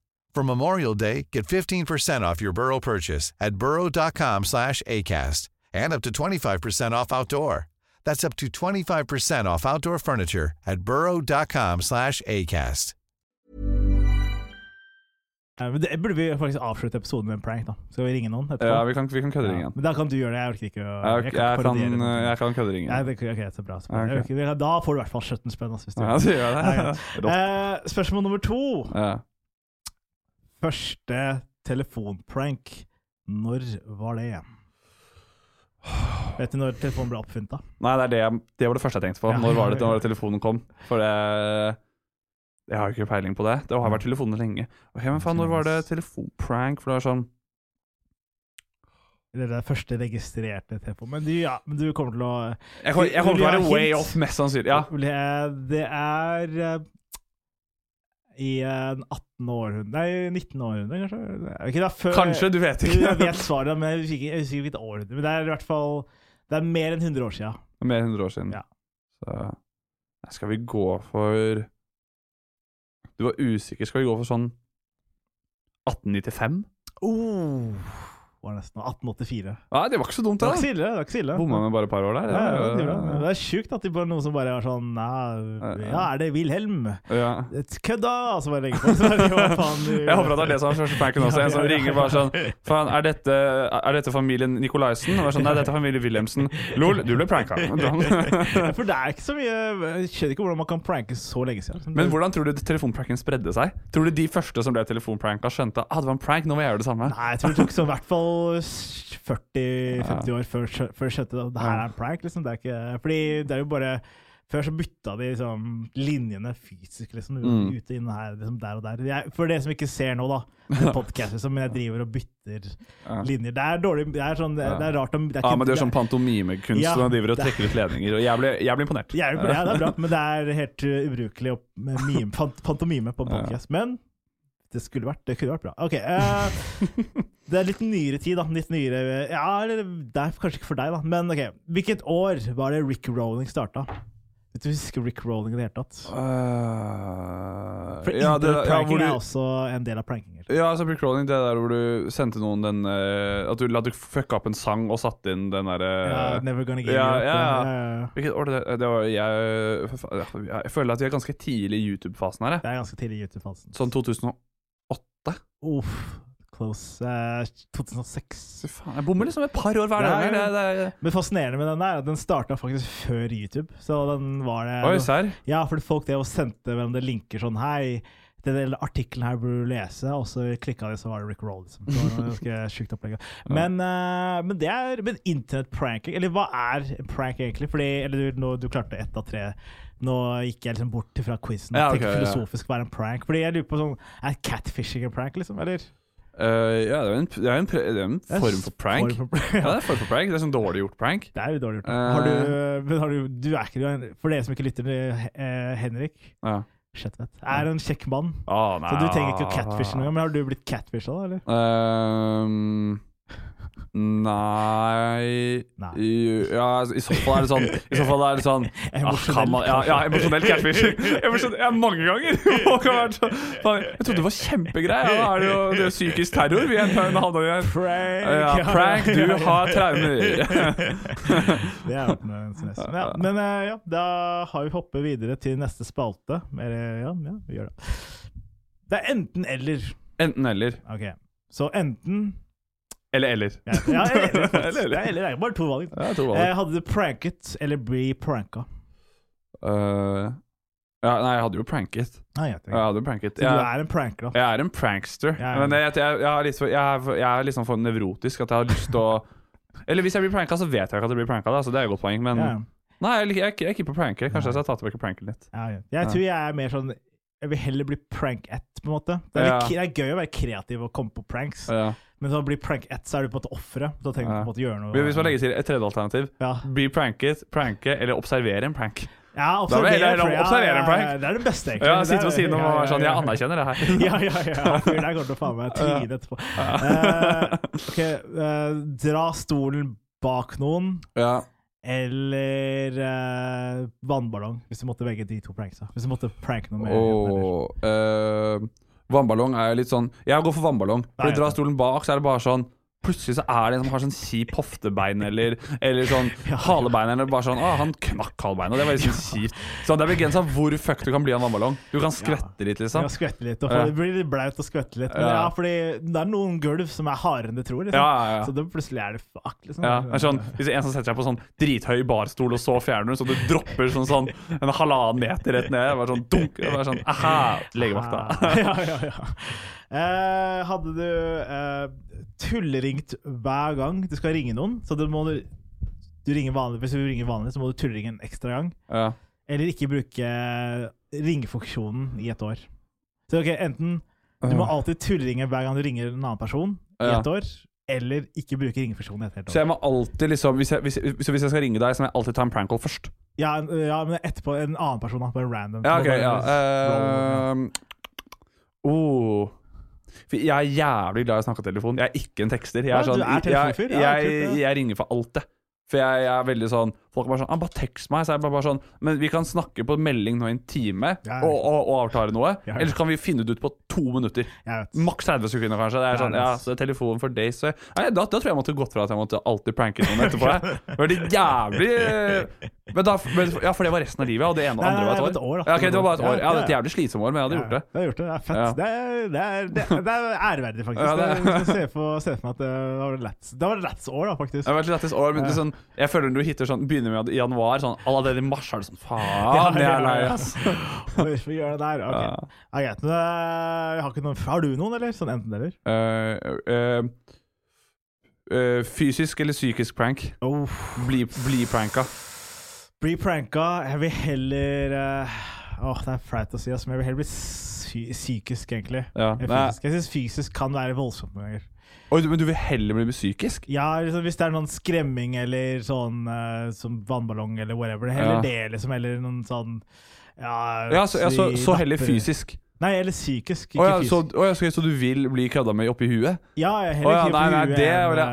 For Memorial Day, get 15% off your Burrow purchase at burrow.com slash ACAST and up to 25% off outdoor. That's up to 25% off outdoor furniture at burrow.com slash ACAST. eh, men det burde vi faktisk avslutte episoden med en prank, da. Skal vi ringe noen etterpå? Ja, vi kan, vi kan kødde Ja. Men da kan du gjøre det. Jeg orker ikke å Jeg, jeg, kan, parodiere jeg kan kødde ringen. Nei, det, ok, så bra. Så bra. Ja, ok. Jeg orker ikke- Da får du i hvert fall 17 spenn. Altså, hvis du Ja, så gjør jeg Ja, det. ja. (laughs) Rått. Eh, spørsmål nummer to. Ja. Første telefonprank. Når var det? Vet du når telefonen ble oppfunnet? da? Nei, det, er det, det var det første jeg tenkte på. Når var det, når telefonen kom? For det Jeg har ikke peiling på det. Det har vært telefoner lenge. Ok, men faen, Når var det telefonprank? For det var sånn Eller det første registrerte telefonen. Men du, ja, men du kommer til å Jeg kommer, jeg kommer til å være way off, mest sannsynlig. Ja. Det- Det er eh, i en 18 århundre Nei, 19 århundre, kanskje? Da, før, Kanskje, du vet Jeg ikke. vet svaret, men jeg husker jeg husker ikke århundre. Men det er i hvert fall Det er mer enn 100 år siden. Mer enn 100 år siden. Ja. Så skal vi gå for Du var usikker. Skal vi gå for sånn 1895? Oh, var nesten 1884. Nei, det var ikke så dumt, Det var ikke ille. Det var ikke så ille. Bomma med bare et par år der. Ja, ja, det, var er det er sjukt at de bare noen som bare var sånn Nei, Ja, er det Wilhelm? ja. Kødda! Og så bare legger på. Så (laughs) faen, du- Jeg håper at det er det som er første (laughs) pranken også. En som ringer bare sånn Faen, er er dette familien Nicolaisen? Og er sånn, Nei, dette er familien Wilhelmsen. Lol, du ble pranka. (laughs) For det er ikke så mye Jeg skjønner ikke hvordan man kan pranke så lenge siden. Men hvordan tror du telefonpranken spredde seg? Tror du de første som ble telefonpranka, skjønte ah, det var en prank, nå må jeg gjøre det samme? Nei, jeg tror det tok så i hvert fall 40-50 år før, før skjønte at det her er en prank. Liksom. Det er ikke, fordi det er jo bare Før så bytta de liksom, linjene fysisk, liksom. Mm. Ute inn her, liksom der og der. Jeg, for det som ikke ser nå, da, med (laughs) podcast, liksom, men jeg driver og bytter Ja. linjer. Det er dårlig Det er, sånn, det det er rart om det er Ja, men det gjør sånn pantomimekunst Ja, man driver og trekker ut ledninger. Og jeg blir, jeg blir imponert. Jeg ja, det er bra, (laughs) men det er helt uh, ubrukelig å med mime, pant, pantomime på en podcast. Men det skulle vært. Det kunne vært bra. Ok. Uh, det er litt nyere tid, da. Litt nyere Ja, eller det er kanskje ikke for deg, da. Men ok. Hvilket år var det Rick Rolling starta? Vet du husker Rick Rolling i det hele tatt? Uh, For ja, det, ja, internett-pranking du, er også en del av prankinger. ja, altså Rick Rolling, det der hvor du sendte noen den uh, At du, at du fucka opp en sang og satte inn den derre Ja, never gonna give up. ja, ja. ja. Hvilket år det, det var jeg, jeg føler at vi er ganske tidlig i YouTube-fasen her. jeg. Det er ganske tidlig i YouTube-fasen. Sånn 2008. Uff, close. Eh, 2006. Faen, Jeg bommer liksom et par år hver dag. Det, det, det. Men fascinerende med den der, er at den starta faktisk før YouTube. Så den var det Oi, serr? Ja, fordi folk det og sendte hverandre linker sånn Hei, den artikkelen her burde du lese, og så klikka de, så var det Rick Roll. Liksom. Det var ganske (laughs) sjukt opplegg. Men, uh, men det er Men internettpranking, eller hva er prank egentlig? Fordi, eller du, nå, du klarte ett av tre. Nå gikk jeg liksom bort fra quizen. Ja, Ja, ok, ja. filosofisk hva være en prank. Fordi jeg lurer på sånn Er catfishing en prank, liksom? Eller? Uh, ja, det er en, det er en, det er en Det er form for prank. form for- (laughs) Ja, det er en form for prank. Det er sånn dårlig gjort prank. Det er jo dårlig gjort. Uh, Har du, men har du, du er ikke du For dere som ikke lytter, eh, Henrik Ja. Shetvet er en kjekk mann. Ah. Så du trenger ikke å catfishe gang. Men har du blitt catfisha, da? eller? Ehm, nei Nei. Ja, altså, i så fall er det sånn I så fall er det sånn (laughs) ah, man, ja, ja, emosjonell. Emosjonell, ja, mange ganger. (laughs) Jeg trodde det var kjempegreier. Ja, er det jo det er psykisk terror. Vi havna i Prank! ja, prank, du har traumer. (laughs) Det er. Ja, men eh, ja, da har vi hoppet videre til neste spalte. Eller, ja, ja, vi gjør det. Det er enten-eller. Enten eller. Okay. Så enten Eller eller. Ja, ja eller. (laughs) Eller, eller. Ja, eller, er bare to valg. Ja, to valg. Eh, hadde du pranket eller bli pranka? Uh, ja, nei, jeg hadde jo pranket. Ah, jeg, Jeg hadde jo pranket. Så du er en pranker, da? jeg er en prankster. Ja. Men jeg, jeg, jeg, har litt for- jeg, er, jeg er liksom for nevrotisk at jeg har lyst til å (laughs) Eller hvis jeg blir pranka, så vet jeg ikke at jeg blir pranka, da, så det er et godt poeng. Men nei, jeg, jeg, er jeg er på pranker. Kanskje jeg skal ta tilbake pranken litt. Jeg tror jeg er mer sånn Jeg vil heller bli prank-at, på en måte. Det er, litt, det er gøy å være kreativ og komme på pranks, Ja. Men du blir prank ett, så er du på en måte offeret. Da trenger du på en måte gjøre noe. Hvis man legger til et tredje alternativ, ja. bli pranket, pranke eller observere en prank. Ja, prank, observere en prank. ja, Det er det beste, egentlig. Ja, Sitte ved siden av og sånn Jeg anerkjenner det her. Ja, ja, ja. Det der kommer til å faen meg tryne etterpå. Uh, ok, uh, dra stolen bak noen, Ja. eller uh, vannballong, hvis du måtte velge de to pranksa. Hvis du måtte pranke noe mer. Oh, vannballong er jo litt sånn Jeg går for vannballong. Nei, For jeg dra stolen bak, så er det bare sånn Plutselig så er det en som har sånn kjip hoftebein eller, eller sånn (laughs) halebein. Eller bare sånn Å, han knakk halebeinet. Det var liksom kjipt. Så det er begrensa hvor fucked du kan bli av en vannballong. Du kan skvette litt, liksom. Ja, skvette litt. Og få, det blir litt blaut å skvette litt. Men Ja. ja, fordi det er noen gulv som er hardere enn du tror. Liksom. Ja, ja. Så det plutselig er det fuck, liksom. Ja, det er sånn, Hvis en som setter seg på sånn drithøy barstol, og så fjerner du, så du dropper sånn, sånn en halvannen meter rett ned. Bare sånn dunk. og bare sånn, aha, legevakta. (laughs) ja, ja, ja. Eh, hadde du eh, tulleringt hver gang du skal ringe noen, så du må du, du ringer vanlig, Hvis du ringer vanlig, så må du tulleringe en ekstra gang. Ja. Eller ikke bruke ringefunksjonen i et år. Så ok, enten du må alltid tulleringe hver gang du ringer en annen person i et år, eller ikke bruke ringefunksjonen i et helt Så jeg må alltid liksom hvis jeg, hvis, hvis, jeg skal ringe deg, så må jeg alltid ta en prank call først. Ja, ja, men etterpå en annen person. Bare random. Ja, ok, ja. oh. For Jeg er jævlig glad i å snakke telefon. Jeg er ikke en tekster. Jeg, er sånn, jeg, jeg, jeg ringer for alt, det. For jeg, jeg er veldig sånn Folk er bare sånn ah, 'Bare tekst meg.' Så jeg er bare, bare sånn Men vi kan snakke på melding nå i en time Ja. og, og, og avklare noe. Ja. Eller så kan vi finne det ut på to minutter. Maks 30 sekunder, kanskje. Det er sånn, er ja, så telefonen for days så, nei, da, da tror jeg jeg måtte gått fra at jeg måtte alltid pranke noen (laughs) etterpå. Det var det jævlig men da, men, Ja, for det var resten av livet, og det ene og andre var et år. Ja, okay, det var bare et år. Ja, Jeg hadde et jævlig slitsomt år, men jeg hadde gjort det. Det gjort det. Det er fett. Det, er, det, er, det, er, det er æreverdig, faktisk. Ja, det er- jeg for, se for meg at det var et Det var lættis år, da, faktisk. Det var et litt år, men det er sånn, jeg føler når du hitter sånn Begynner med i januar, sånn allerede i mars er det sånn Faen, jeg er lei, ass. (laughs) Hvorfor gjør det der? Ok, Ja. greit. Men øh, jeg har, ikke noen, har du noen, eller? Sånn enten-eller? Uh, uh, uh, fysisk eller psykisk prank? Oh. Bli, bli pranka. Bli pranka. Jeg vil heller Åh, det er flaut å si, altså, men jeg vil heller bli psykisk, egentlig. Ja. Jeg, fysisk. Jeg syns fysisk kan være voldsomt noen ganger. Oi, men du vil heller bli psykisk? Ja, liksom, hvis det er noen skremming eller sånn uh, som vannballong eller whatever. Heller Ja. det, liksom. Eller noen sånn Ja, Ja, så, ja, så, så heller fysisk. Nei, eller psykisk, Ikke oh, ja, så, oh, ja, så, så du vil bli kødda med oppi huet? Ja, jeg er heller ja, ikke nei, nei, det.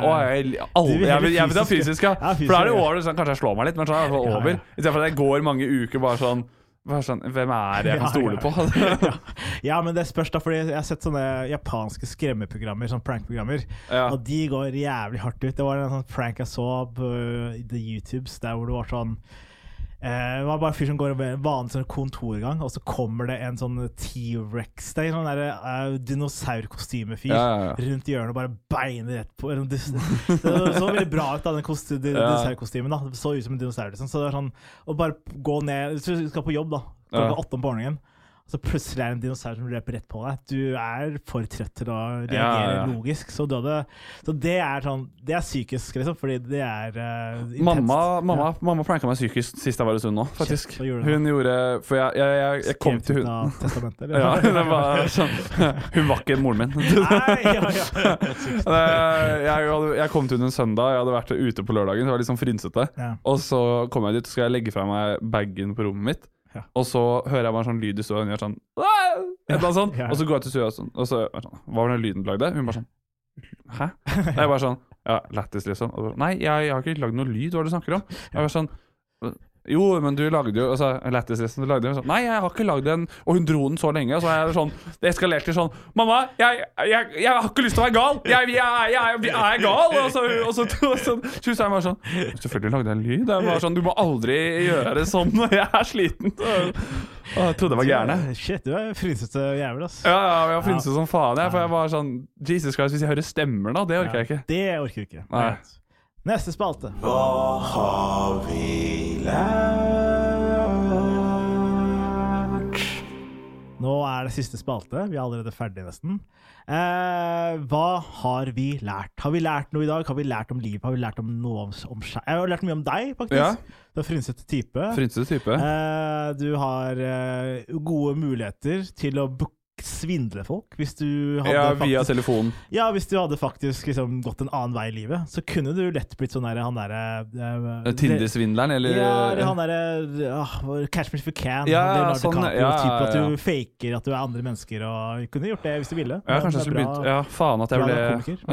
Å, eh, jeg, aldri, vil jeg, vil, jeg vil ha fysisk, ja. Ja, fysisk, For da er det over, Sånn, kanskje jeg slår meg litt, men så er det Ja, over. ja. I stedet for at jeg går mange uker bare sånn, bare sånn Hvem er det jeg (laughs) kan stole på? ja. (laughs) (laughs) ja, men det spørs, da, fordi jeg har sett sånne japanske skremmeprogrammer, sånn prank-programmer, Ja. og de går jævlig hardt ut. Det var en sånn prank jeg så på uh, The YouTubes, der hvor det var sånn eh, det var bare en fyr som går over vanlig sånn kontorgang, og så kommer det en sånn T-rex Det er sånn der uh, dinosaurkostymefyr Ja, ja, ja. rundt hjørnet og bare beiner rett på (laughs) det, så veldig bra ut, da, den dinosaurkostymen. da Det så ut som en dinosaur. Liksom. Så det var sånn å bare gå ned Hvis du skal på jobb da klokka åtte om morgenen, så plutselig er det en dinosaur som løper rett på deg. Du er for trøtt til å reagere Ja, ja, logisk. Så, hadde, så det er sånn Det er psykisk, liksom, fordi det er uh, intenst. Mamma, mamma, Ja. mamma pranka meg psykisk sist jeg var i hun nå, faktisk. Shit, gjorde? Hun gjorde For jeg, jeg, jeg, jeg kom til hun (laughs) ja, det var sånn (laughs) Hun var ikke moren min. Nei, ja, ja. (laughs) Jeg, jeg kom til hun en søndag, jeg hadde vært ute på lørdagen. Det var litt sånn frynsete. Og så kom jeg dit, så skal jeg legge fra meg bagen på rommet mitt. Ja. Og så hører jeg bare en sånn lyd i stua, og hun gjør sånn ja. Ja. Og så går jeg til stua, sånn, og så sånn, Hva var den lyden du lagde? Hun bare sånn Hæ? (laughs) Jeg bare sånn Ja, lættis, liksom. Og så, Nei, jeg, jeg har ikke lagd noe lyd. Hva er det du snakker om? Jeg var sånn jo, men du lagde jo altså, Lættis, liksom. Du lagde jo sånn Nei, jeg har ikke lagd den. Og hun dro den så lenge, og så er det sånn Det eskalerte sånn Mamma, jeg, jeg, jeg har ikke lyst til å være gal! Jeg, jeg, jeg, er gal! Og så, og så, og så, så jeg bare sånn Selvfølgelig lagde jeg en lyd. Jeg var sånn, Du må aldri gjøre sånn når (laughs) jeg er sliten. Og jeg trodde jeg var gæren. Shit, du er frynsete jævel, ass. Ja, ja, jeg var frynsete som faen. Jeg, for jeg var sånn Jesus Christ, hvis jeg hører stemmer da. det orker jeg ikke. Det orker jeg ikke. Nei. Neste spalte. Hva har vi lært? Nå er det siste spalte. Vi er allerede ferdig nesten. Eh, hva har vi lært? Har vi lært noe i dag? Har vi lært om livet? Har vi lært om noe om, om seg? Jeg har lært mye om deg, faktisk. Ja. Du er frynsete type. Frynsete type. Eh, du har eh, gode muligheter til å book svindle folk hvis du hadde Ja, via faktisk, telefonen. ja, hvis du hadde faktisk liksom, gått en annen vei i livet, så kunne du lett blitt sånn der, han derre uh, Tinder-svindleren, eller Ja, eller han derre uh, Catch me if you can. Ja, Leonardo sånn, DiCaprio, ja, type At du faker at du er andre mennesker. Og kunne gjort det hvis du ville. Ja, kanskje jeg skulle begynt Ja, faen at jeg ble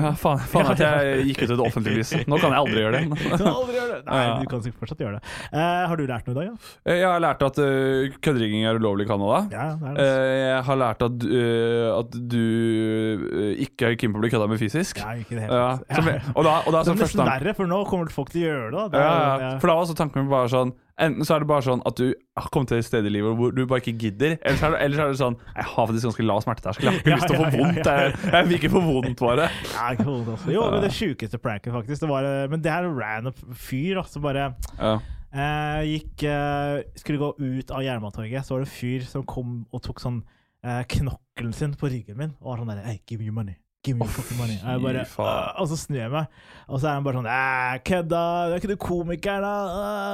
ja, faen, faen at jeg gikk ut i det offentlige lys. (laughs) Nå kan jeg aldri gjøre Du det. kan aldri gjøre det. Nei, du kan sikkert fortsatt gjøre det. Uh, har du lært noe i dag? Ja, Jeg har lært at uh, køddrigging er ulovlig i Canada. ja det er det. Uh, jeg har lært at, uh, at du uh, ikke er keen på å bli kødda med fysisk. Nei, ikke det hele Ja, som, (laughs) og da, og da Det er nesten verre, for nå kommer folk til å gjøre det. Det ja, er- ja. ja. For da var også tanken min bare sånn Enten så er det bare sånn at du har kommet til et sted i livet hvor du bare ikke gidder, eller så er det, eller så er det sånn Jeg har faktisk ganske lav smerteterskel. Jeg har ikke lyst til å få vondt. Jeg, jeg vil ikke få vondt, bare. Ja, også. Jo, men det sjukeste pranket, faktisk. Det var, eh, men det er en random fyr som bare Ja. eh, gikk eh, Skulle gå ut av Jernbanetorget, så var det en fyr som kom og tok sånn eh, knokkelen sin på ryggen min og var sånn der Hey, give me money. Give me your fucking money. Og, jeg bare, uh, og så snur jeg meg, og så er han bare sånn Æh, kødda! Er ikke du komiker, da?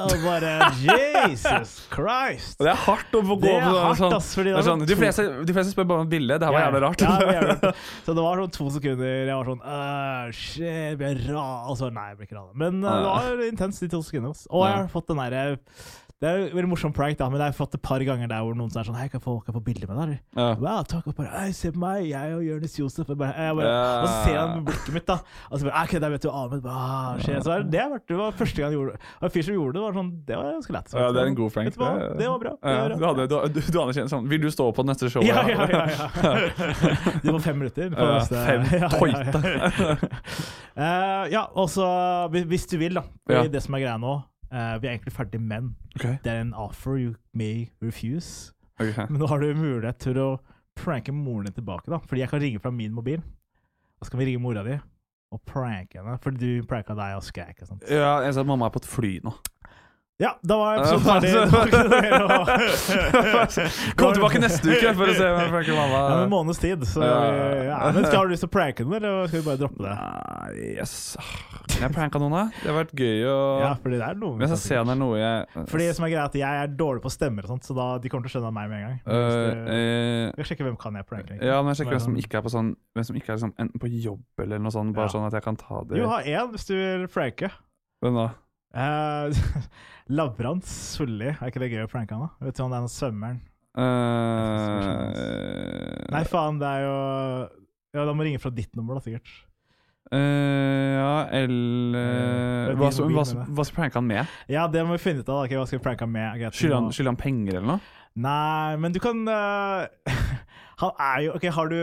Og bare Jesus (laughs) Christ! Og det er hardt å få gå på sånn- ass, det er sånn, de, fleste, de fleste spør bare om et bilde. Det her var jævlig rart. Ja, det jævlig. (laughs) Så det var sånn to sekunder jeg var sånn «Åh, Shit, blir jeg ra? Og så nei, jeg blir ikke ra. Men uh, det var intenst de to sekundene. Og jeg har fått den derre Det er en veldig morsom prank, da, men jeg har fått et par ganger der hvor noen er sånn Hei, kan jeg få, kan jeg få bilde med deg? Ja. Wow, takk. Og bare se på meg, jeg og Jonis Josef. Og, bare, jeg bare, Ja. og så ser han blikket mitt, da. Og så bare OK, der vet du Ahmed. Ah, shit. Så det, var, det var første gang jeg gjorde det. Og en fyr som gjorde det, var sånn Det var ganske lett. Ja, det er en god prank. Det, hva? Det var bra. Det Ja, var du, hadde, du, du, du anerkjenner sånn Vil du stå på neste show? Ja, ja, ja. ja. (laughs) (laughs) du får fem minutter. på Ja, neste- fem (laughs) Ja, uh, ja. Eh, ja, og så hvis- du vil, da. Ja. Fordi Det som er greia nå eh, Vi er egentlig ferdig, men Okay. det er en offer you may refuse. Okay. (laughs) Men nå har du mulighet til å pranke moren din tilbake, da. Fordi jeg kan ringe fra min mobil. Og så kan vi ringe mora di og pranke henne. Fordi du pranka deg og skrek og sånt. Ja, jeg ser at mamma er på et fly nå. Ja, da var (laughs) episoden ferdig. (laughs) Kom tilbake neste uke for å se jeg pranker mamma. Ja, en måneds tid. Så, Ja. Men skal har du lyst til å pranke den, eller skal vi bare droppe det? Nei, yes. Kan jeg pranka noen, da? Det har vært gøy å Ja, fordi det er noe Men jeg ser er noe jeg Fordi det som er greia at jeg er dårlig på stemmer, og sånt, så da, de kommer til å skjønne meg med en gang. Hvis Øh, det- eh, Jeg skal sjekke hvem kan jeg pranke. egentlig. Ja, men jeg sjekker hvem som sånn- ikke er på sånn Hvem som ikke er liksom, enten på jobb eller noe sånt, bare Ja. sånn at jeg kan ta det Jo, ha én hvis du vil pranke. Hvem da? Uh, (laughs) Lavrans Solli. Er ikke det gøy å pranke han, da? Vet du om det er noen svømmeren? Uh, Nei, faen, det er jo Ja, da må ringe fra ditt nummer, da, sikkert. Uh, ja, eller Eh, hva, skal pranke han med? Ja, det må vi finne ut av. da. okay, hva skal vi pranke han med? Skylder han, skylder han penger eller noe? Nei, men du kan eh, (laughs) Han er jo Ok, har du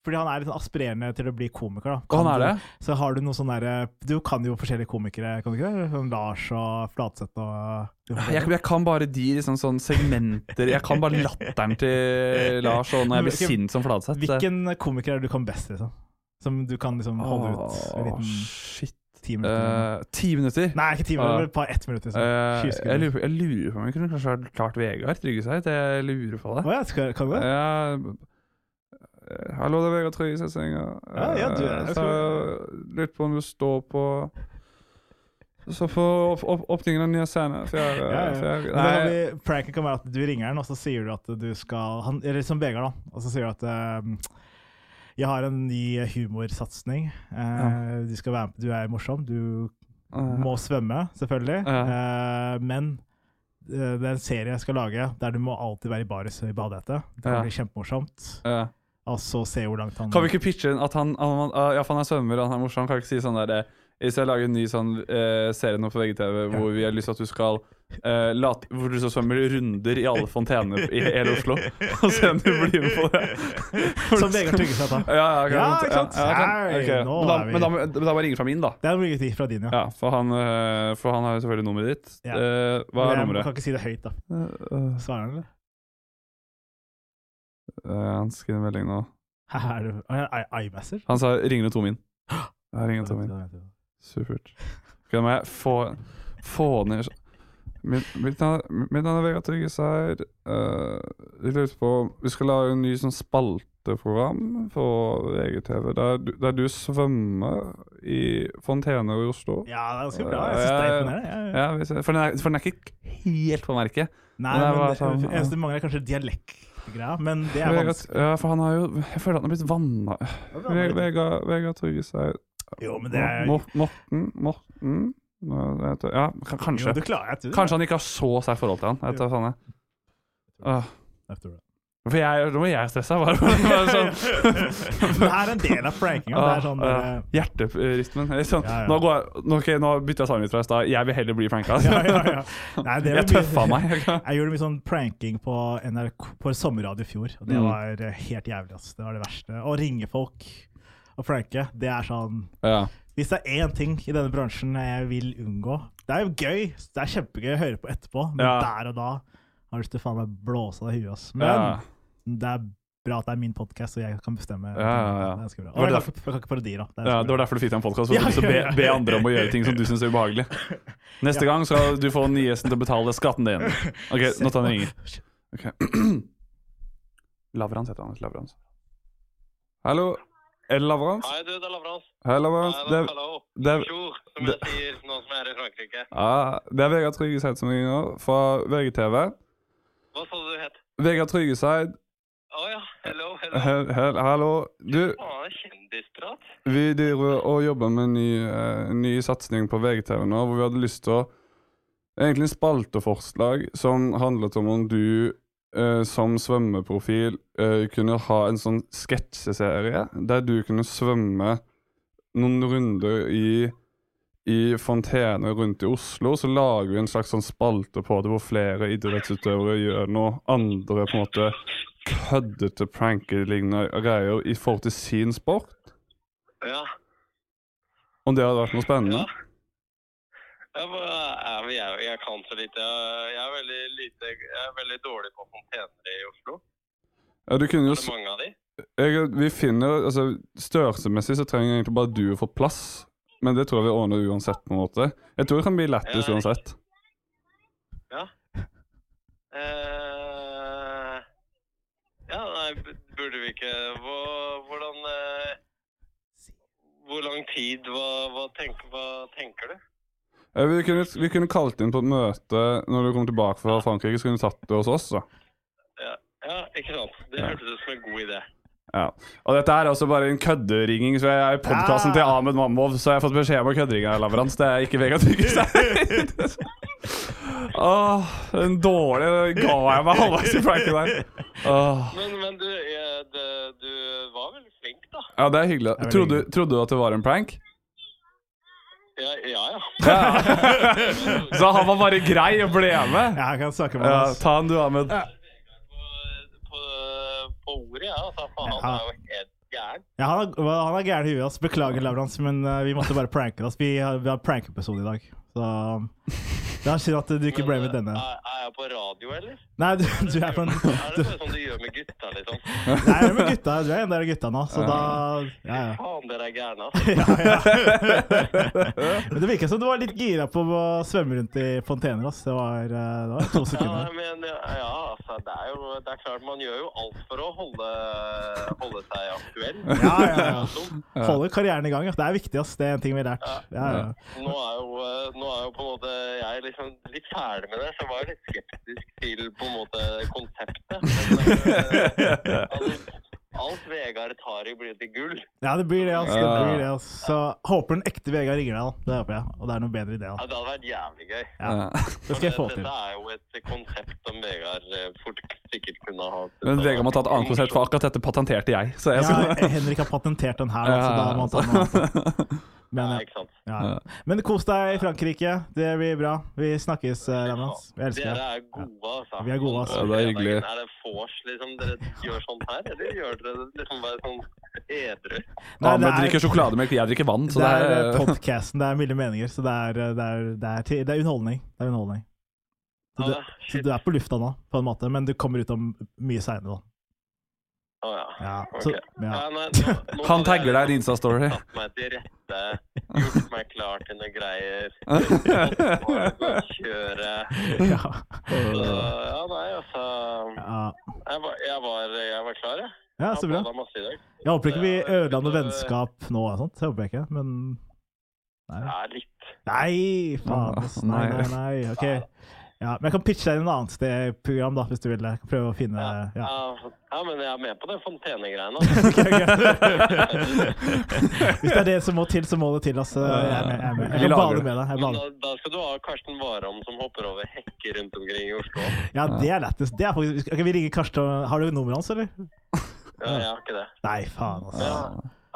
Fordi han er litt sånn aspirerende til å bli komiker, da. Kan han er du, det? Så har du noe sånn der, Du kan jo forskjellige komikere, kan du ikke? det? Sånn Lars og Flatseth og Jeg, jeg kan bare de liksom sånn segmenter Jeg kan bare latteren til Lars og når jeg blir Hvilken- sint som Flatseth. Hvilken komiker er det du kan best, liksom? Som du kan liksom holde ut en liten shit. ti minutter? Uh, Ti minutter? Nei, ikke ti minutter, uh, bare ett minutt. Liksom. Uh, jeg, lurer på, jeg lurer på om jeg kunne kanskje ha klart Vegard Tryggeseid. Jeg lurer på det. Oh, ja, skal, kan du det? Ja, eh, hallo, det er Vegard Tryggeseid som ringer. Ja, ja, du er- Eh, så jeg på om du står på Så for opp, opp, åpningen av nye scenen. Fjerde, Ja, ja. fjerde Nei, pranken kan være at du ringer han, og så sier du at du skal han, Eller som Vegard, da. Og så sier du at um, jeg har en ny humorsatsing. Eh, du, skal være med, du er morsom. Du uh, må svømme, selvfølgelig. Uh, Eh, men eh, det er en serie jeg skal lage der du må alltid være i baris i badehette. Det kan Ja. bli kjempemorsomt. ja. Og så se hvor langt han Kan vi ikke pitche inn at han, han, han Ja, han er svømmer han er morsom. Kan vi ikke si sånn der eh, Hvis jeg lager en ny sånn eh, serie nå på VGTV hvor vi har lyst til at du skal eh, late, Hvor du så svømmer runder i alle fontener i hele Oslo, og se om du blir med på det. (laughs) Som Vegard seg da. Ja, ja, Ja, ikke sant? ja, ja, okay. Men da, men da, da må jeg ringe fra min, da. Det er mulighet fra din, ja. Ja, for han, eh, for han har jo selvfølgelig nummeret ditt. Ja. Eh, hva er nummeret? jeg kan ikke si det høyt, da. Svarer han, eller? Eh, han skrev en melding nå. (laughs) Er det er? Han sa 'ringer du Tomin'? (gasps) Jeg ringer Tomin. Supert. Ok, da må jeg få, få ned Mitt, navn, er Vegard Tryggeseid. Uh, jeg lurer på Vi skal lage en ny sånn spalteprogram på VGTV der, der du svømmer i fontener i Oslo. Ja, det er ganske bra. Jeg synes det er imponerende. Ja, for, den er, for den er ikke helt på merket. Nei, Men det sånn, eneste mangler er kanskje dialektgreia, men det er vanskelig. ja, for han har jo Jeg føler at han har blitt vanna. Ve- Vegard, Vegard er Jo, men det er Mor- Morten Morten Nå, Ja, k- kanskje. Jo, du klarer jeg tror det. Kanskje han ikke har så sterkt forhold til han. Jeg vet da faen jeg. Åh, Jeg tror det. For jeg, nå var jeg stressa. Bare, bare (laughs) sånn. Det er en del av prankinga. Sånn uh, bare. Hjerterytmen. Sånn. Ja, ja. Nå, jeg, nå, bytter jeg sangen litt fra i stad. Jeg vil heller bli pranka. (laughs) ja, ja, ja. Nei, Jeg mye- tøffa meg. (laughs) Jeg gjorde mye sånn pranking på NRK på sommerradio i fjor, og det Mm. var eh, helt jævlig. ass. Det var det verste. Å ringe folk og pranke, det er sånn Ja. Hvis det er én ting i denne bransjen jeg vil unngå Det er jo gøy, det er kjempegøy å høre på etterpå, men der og da har lyst til å faen meg blåse av deg huet. ass. Men Ja. det er bra at det er min podkast, og jeg kan bestemme. Ja, ja, ja. Det er bra. Var Og det kan, ikke- jeg kan ikke parodier, da. Det er ja, Det var derfor du fikk deg en podkast. For ja. be, be andre om å gjøre ting som du (laughs) syns er ubehagelig. Neste gang skal du få nyhesten til å betale skatten din. (laughs) Ok, nå tar han ringer. Okay. (clears throat) Lavrans heter han. Lavrans. Hallo? Er det Lavrans? Hei, du, det er Lavrans. Hei, Lavrans. Hei, Det, hallo. det, Bonjour, som jeg sier nå som jeg er i Frankrike. ja, det er Vegard Tryggeseid som ringer fra VGTV. Hva sa du het? Vegard Tryggeseid, Å ja, hello, hello. he, he, hallo. Du, kjendisprat. vi driver og jobber med en ny, uh, ny satsing på VGTV nå, hvor vi hadde lyst til å Egentlig en spalteforslag som handlet om om du Uh, som svømmeprofil uh, kunne ha en sånn sketsjeserie der du kunne svømme noen runder i i fontener rundt i Oslo, så lager vi en slags sånn spalte på det hvor flere idrettsutøvere gjør noe andre på en måte køddete pranker-lignende greier i forhold til sin sport. Ja. Om det hadde vært noe spennende? Ja. Jeg, jeg, jeg, jeg kan så lite. Jeg, er veldig lite. er veldig dårlig på fontener i Oslo. Ja, du kunne jo Er det mange av de? Vi finner altså Størrelsesmessig så trenger egentlig bare du å få plass. Men det tror jeg vi ordner uansett. på en måte Jeg tror det kan bli lættis Ja. uansett. Ja. Uh, ja, nei, burde vi ikke Hva, Hvordan uh, Hvor lang tid? Hva, hva, tenk, hva tenker du? Uh, Vi kunne, vi kunne kalt inn på et møte når du kom tilbake fra Frankrike. Så kunne du tatt det hos oss. da Ja, ja ikke sant. Det hørtes ut som en god idé. Ja. Og dette er også bare en kødderinging. Så jeg er i podkasten Ja. til Ahmed Mamov, så jeg har fått beskjed om å kødderinge av Lavrans. Det er ikke Vegard Tryggeseid. (laughs) Åh, dårlige, dårlig ga jeg meg halvveis i pranken der. Åh. Men, men du, jeg, det, du var veldig flink, da. Ja, det er hyggelig. Trodde, trodde du at det var en prank? Ja, ja. ja. Ja. (laughs) Så han var bare grei og ble med? Ja, jeg kan snakke med Ja, ta han du, Ahmed. På, på ordet, ja. Altså, for han er jo helt gæren. Ja, han er, han er gæren i huet. Beklager, Lavrans, men eh, vi måtte bare pranke oss. Vi har, vi har prank-episode i dag. Så det er synd at du ikke ble med denne. Er, jeg på radio, eller? Nei, du, du er på en (laughs) Er det sånn du gjør med gutta, liksom? Nei, jeg er med gutta. Du er en del av gutta nå, så da Ja, ja. Faen, dere er gærne, altså. ja, ja. Men det virka som du var litt gira på å svømme rundt i fontener. Ass. Det, var, eh, det var to Ja, men ja, altså, det er jo det er klart man gjør jo alt for å holde, holde seg aktuell. Ja, ja, ja. Holder karrieren i gang. Det er viktig. Ass. Det er en ting vi har lært. Ja, ja. Nå er jo, eh, nå er jo på en måte jeg liksom litt ferdig med det, så var jeg litt skeptisk til på en måte konseptet. (laughs) Men, eh, alt, alt Vegard tar i, blir til gull. ja, det blir det. Ass. Det blir det ass. Så håper den ekte Vegard ringer deg. da. Det håper jeg. Og det er noe bedre i det. Ja, det hadde vært jævlig gøy. Ja. Det skal jeg få til. Dette er jo et konsept som Vegard eh, fort sikkert kunne ha Men Vegard må ta et annet konsept, for akkurat dette patenterte jeg. Så jeg skal Ja, Henrik har patentert den her, altså. så da må han ta noe annet. (laughs) Men, Ja, ja. ikke sant. Ja. Men kos deg i Frankrike. Det blir bra. Vi snakkes, eh, Vi elsker Dere er gode, altså. Vi er gode, altså. Ja, det er hyggelig. Er det vors, liksom, dere gjør sånn her, eller gjør dere det liksom bare sånn edru? Nei, men er- drikker sjokolademelk, jeg drikker vann. Så det det er er eh, podcasten, det er milde meninger, så det er, eh, det er, det er, det er underholdning. Det er underholdning. Så du, Ja, så du er på lufta nå, på en måte, men du kommer ut om mye seinere, da. Å ja. Ja, Ok. så, ja. Ja, nei, nå, nå (laughs) Han tagger deg i en Insta-story. Rette, gjort meg klar til noen greier. Kjøre. ja. Så, ja, nei, altså. Jeg var, jeg var, jeg var klar, jeg. ja, så bra. Jeg masse i dag. Jeg håper ikke vi ødela noe vennskap nå, og sånt. Det håper jeg ikke, men Nei, Ja, litt. nei faen. Nei, nei, nei. Ok. Ja, men jeg kan pitche deg inn et annet sted program, da, hvis du vil. Jeg kan Prøve å finne Ja, Ja. ja, men jeg er med på det fontenegreiene. (laughs) (laughs) Hvis det er det som må til, så må det til. Altså. Jeg er med. Jeg, er med. jeg kan bade med deg. Jeg da, da skal du ha Karsten Warholm som hopper over hekker rundt omkring i Oslo. Ja, det er lettest. Det er faktisk... Ok, vi ringer Karsten. Har du nummeret hans, eller? Ja, jeg har ikke det. Nei, faen, altså. Ja.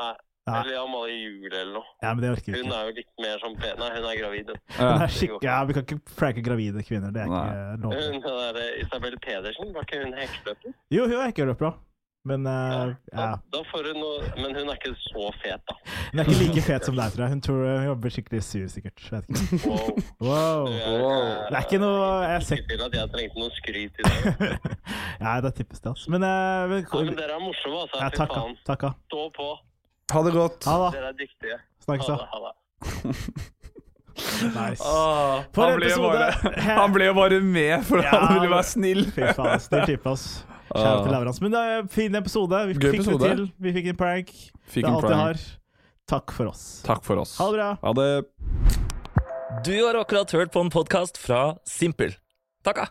Nei. Ja. Eller Amalie Juel eller noe. Ja, men det orker vi Hun er jo litt mer som pen. Nei, hun er gravid. Ja. er. Ja, vi kan ikke pranke gravide kvinner. Det er ikke lov. Hun der eh, Isabel Pedersen, var ikke hun hekkeløper? Jo, hun er hekkeløper. Men uh, ja. da får hun noe Men hun er ikke så fet, da. Hun er ikke like fet som deg, tror jeg. Hun tror hun jobber skikkelig sur, sikkert. Vet ikke. Wow. Wow. Du Det er ikke noe Jeg ser Ikke til at jeg trengte noe skryt i dag. (laughs) Ja, det tippes det, altså. Men, uh, men Ja, men dere er morsomme, altså. Ja, Fy takka. faen. Takka. Stå på. Ha det godt. Ha det. Dere er dyktige. Snakkes, da. Ha det. (laughs) Nice. Åh, (laughs) han, ble bare, han ble bare med for Ja, han ville være snill. Fy faen, snill type, ass. Kjære til Lavrans. Men det er en fin episode. Vi fikk episode. det til. Vi fikk en prank. Fikk det er alt jeg prank. har. Takk for oss. Takk for oss. Ha det bra. Ha det. Du har akkurat hørt på en podkast fra Simpel. Takka!